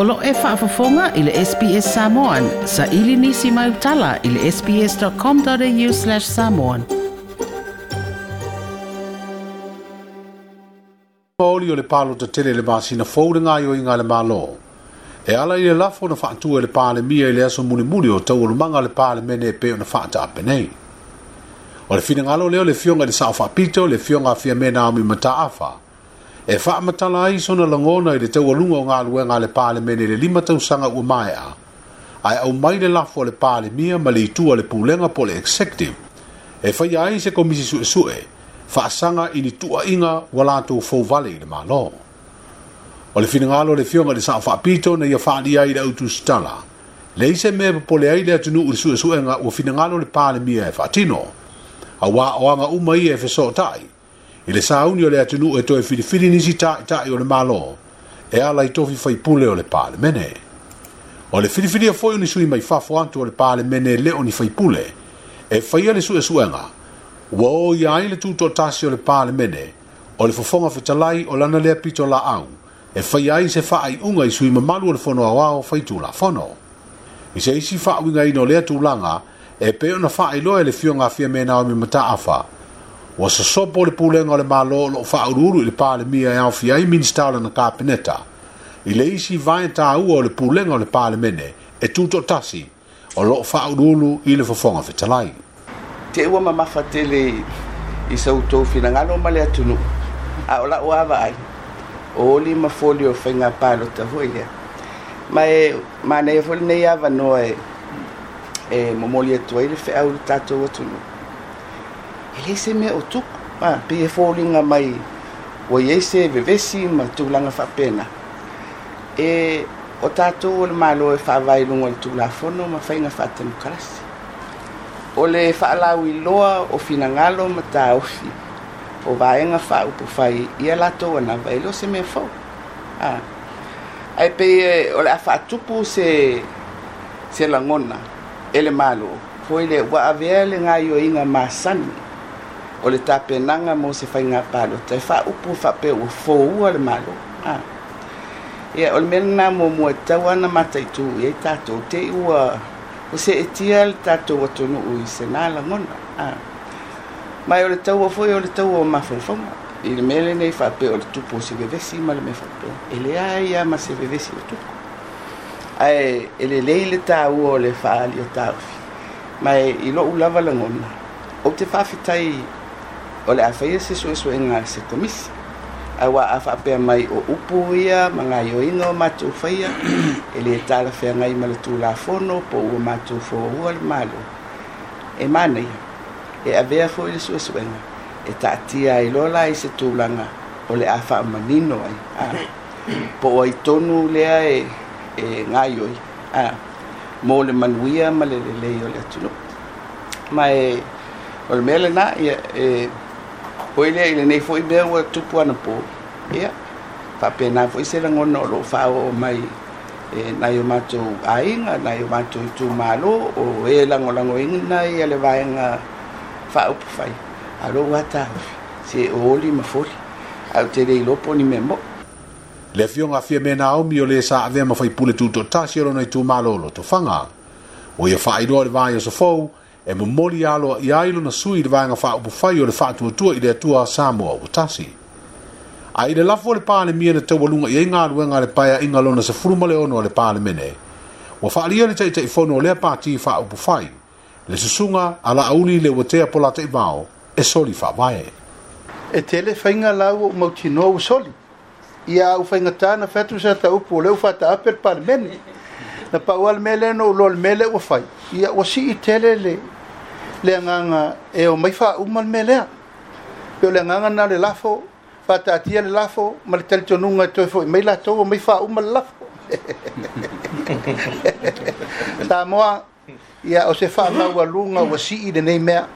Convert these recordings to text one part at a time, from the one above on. Olo e whaafafonga i le SBS Samoan. Sa ili nisi mai utala i le sbs.com.au slash samoan. Maoli o le palo ta tele le masina fōrenga i o inga le malo. E ala ile lafo na whaatua le pale mia i le aso muni muni o tau ulumanga le pāle mene pe o na whaata apenei. O le fina leo le fionga le sao pito le fionga afia mena mata mataafa. e fa matala ai sona langona i le tau alunga o ngā luenga le pāle mene le lima tau sanga ua mai a. Ai au mai le lafo le pāle mia ma le itua le pūlenga po le executive. E fai ai se komisi su e su e, fa sanga i ni tua inga walato fau vale i le mālo. O le fina ngalo le fionga le sanga fa pito na ia fa'a ai le autu stala. Le ise me po le ai le atunu u le su e su e nga ua fina ngalo le pāle mia e fa'atino. Awa oanga umai e fesotai. tai i le sauni o le atunu e toe filifili nisi taʻitaʻi o le malo e ala i tofi faipule o le palemene o le filifilia foʻi o ni sui mai fafo atu o le palemene e leo ni faipule e faia le suʻesuʻega ua ō ia ai le tutoʻatasi o le palemene o le fofoga fetalai o lana lea pitolaau e faia ai se faaiʻuga i sui mamalu o le fonoaoao faitulafono i se isi faauigaina o le atulaga e pei ona faailoa e le fiogafia me naomi mataafa E e ua sosopo o le pulega o le malo o fa ururu i pale palemia e aofi ai minista o lana kapeneta ile le isi vae u o le pulega o le mene e tasi o loo faauluulu i le fofoga fetalai te ua mamafa tele i sautou finagalo ma a o laʻu o folio foli o palo palota foi ma e manaia e foi lenei avanoa e e momoli atu fa le tato ele se me o tuk pa pe e mai o ye se vevesi ma fa pena e o tatou o malo e faavailuga tu la fono ma fa ina faiga kras o le wi loa o finangalo ma ta o vaega faaupufai ia latou na e lo se me fo a ai pe o fa tu pu se se la ngona ele malo foi le avele nga yo ina masani o le tapenaga mo se faiga palo tai faaupu faapeua foua le malo ah. ia o le mea lanā muamua e tau ana mataitu iai tatou te ua o se le tatou atunuu i senā lagona mai o le taua foʻi o le taua o i le mea lenei faapea o le tupu o se vevesi ma le mea faapea e leā ia ma se vevesi o tupu ae e lelei le tāua o le faaalia mai i loʻu lava lagona ou te faafetai o le afaia sesuʻesuʻega se tamisi aua a faapea mai o upu ia ma gaioina o matou faia e lē talafeagai ma le tulafono po ua matou fouaua le malo e manaia e avea foʻi le suʻesuʻega e taatia ai lola ai se tulaga o le a faamanino ai a po ua itonu lea e, e gaioi a mo le manuia ma le lelei o le atunuu ma e o le mea lanā ia e, e Hoi lea i lenei foi mea ua eh, tupu ana pō ia faapenā foʻi se lagona o loo faaoo mai e nai o matou aiga nai o matou itumālō o e lagolagoiga nai a le vaega faaupu fai alou ataofi se oli ma foli au te lei lopo ni mea moʻu le afioga afia me naomi o lē saavea ma faipule tutoatasi o lona itumālō lotofaga o ia faailoa o le vae o sofou e momoli alo i ailo na sui le vanga wha upo fai o le wha tua tua i le tua Samoa o tasi. A i le lafo le pāne mia na tau walunga i e ngā ruenga le paia inga lona sa furuma le ono le pāne mene, wa wha alia le tei tei fono o lea i wha upo fai, le susunga ala auli le watea pola tei mao e soli wha vae. E tele whainga lau o mautinoa o soli, ia au whainga tāna fatu sa ta upo leo fata apel pāne mene, na pa ual mele no lol mele wa fai ia wasi i tele le le nganga e o mai fa umal me lea. Pe o le nganga na le lafo, fa ta atia le lafo, ma le tel tionunga e toi foi, e mai la tau o mai fa umal lafo. Tā moa, ia o se fa maua lunga wa si i nei mea,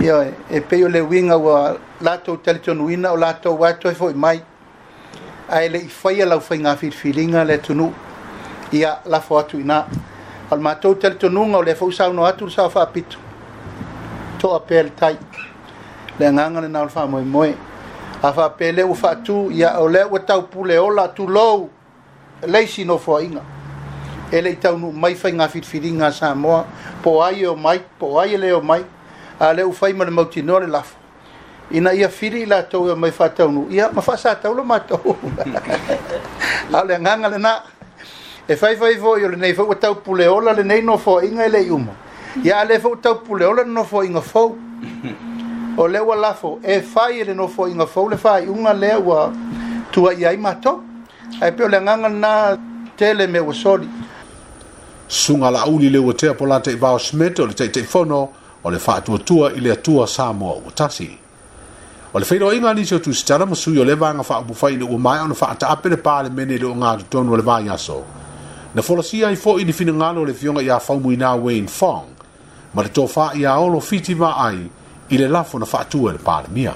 ia e peo le winga wa lato tel tionuina o lato wa e toi foi e mai, a ele i faya lau fai ngā filinga le tunu, ia lafo atu ina. Al mātou tel tionunga o le fau sauno atu sa fa pitu to apel tai le nganga na alfa moy moy afa pele u fatu ya ole u tau pule ola tu lo le si no fo inga ele tau no mai fa nga fit fidinga sa mo po ai o mai po ai e le o mai ale u fa mai mo tino le lafo ina ia firi la tau e mai fa tau nu ia ma sa tau lo ma tau ale nganga le na e fai i vo yo le nei fo tau pule ola le nei no fo inga ele i umo ya le fo ta pulo le no fo inga fo o le wa la fo e fai le no fo inga fo le fai unga le wa tu ai ai mato ai pe le nganga na tele me o soli sunga la uli le wote po lante i vao smete o le teite i fono o le faa tua tua i le tua Samoa o tasi. O le feiro inga nisio tu sitara masui o le vanga faa upufai ni umai o na faa ta apele paa le mene le o ngā tutonu o le vanga so. Na folosia i fo i ni fina ngalo le fionga i a faumu ina Wayne Fong ma le tofā ia olo fiti ai i le lafo na faatua i le palemia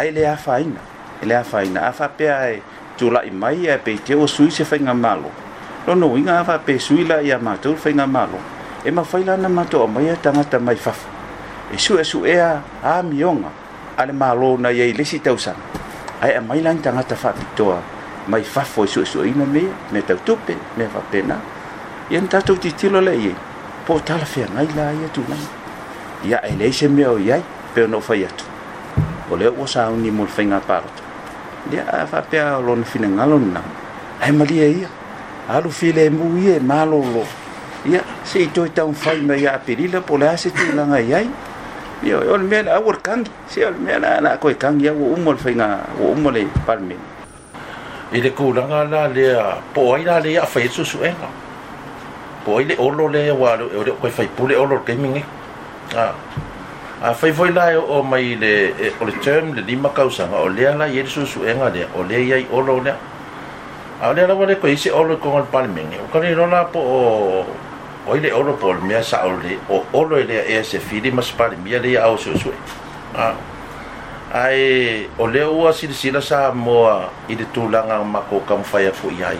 ai le afaina i le afaina a faapea e tulaʻi mai ia e peiteu o sui se faiga malo lona uiga a faapesui e la ia matou faiga malo e mafai lana matoʻa mai a tagata mai fafa e suʻesuʻea e amioga a le malo na iai lesi tausaga ae a mai lani tagata faapitoa mai fafo e suʻesuʻeina meia me tautupe mea faapena ia na tatou titilo leʻi ai po tala fe ngai la ia tu e ngai ia ele se me o ia pe no fa ia tu o le o sa un ni mol fenga part ia fa pe a lon fina ngalon na ai mali e ia alu file mu ia e malo lo ia se to ta un fa me ia perila po la se tu ngai ia ia o le mena awor kang se o le mena na ko kang ia o mol fenga o mol le palmen ile ko langa la le po ai la le ia su su po le olo le wa le o le koe fai pule olo ke mingi e. a a fai foi la o mai le e, o le term le lima kausa nga o le ala yer su su enga le o le yai olo le a le ala wa le koe isi olo kong al pali mingi e. o kare rona po o o ile olo po le mea sa ole o olo ele a ea se fili mas pali mia le au su su a ai o le ua sila sila sa moa ile tulanga mako kamfaya fo yai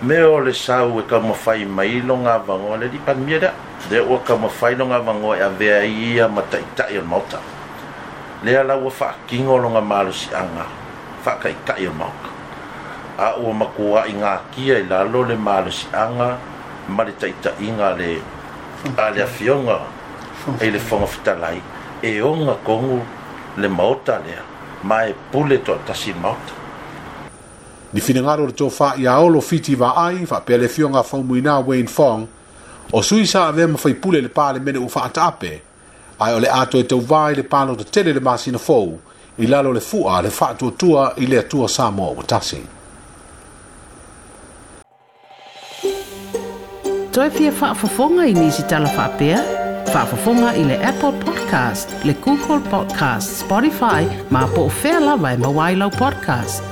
me o le sau e kama fai mai lo ngā vangoa le di pan miera le o ka fai lo ngā vangoa e avea i ia ma ta tai o mauta le ala ua faa kingo lo ngā malo si anga faa kai tai o mauta a ma kua i ngā kia i lalo le malo si anga ma le tai tai ngā le a le afionga e le fonga fitalai e onga kongu le mauta lea ma e pule to tasi mauta ni finangaro le tofa i a olo fiti wa ai fa pele fionga fa muina Wayne Fong o suisa ave ma fai pule le pale mene u fa atape ai ole ato e tau vai le palo te tele le masina fou i lalo le fua le fa atua tua i le atua Samoa o tasi. Toi pia fa fofonga i nisi tala fa pia? Fa fofonga i le Apple Podcast, le Google Podcast, Spotify, ma po fela vai e ma wailau podcast.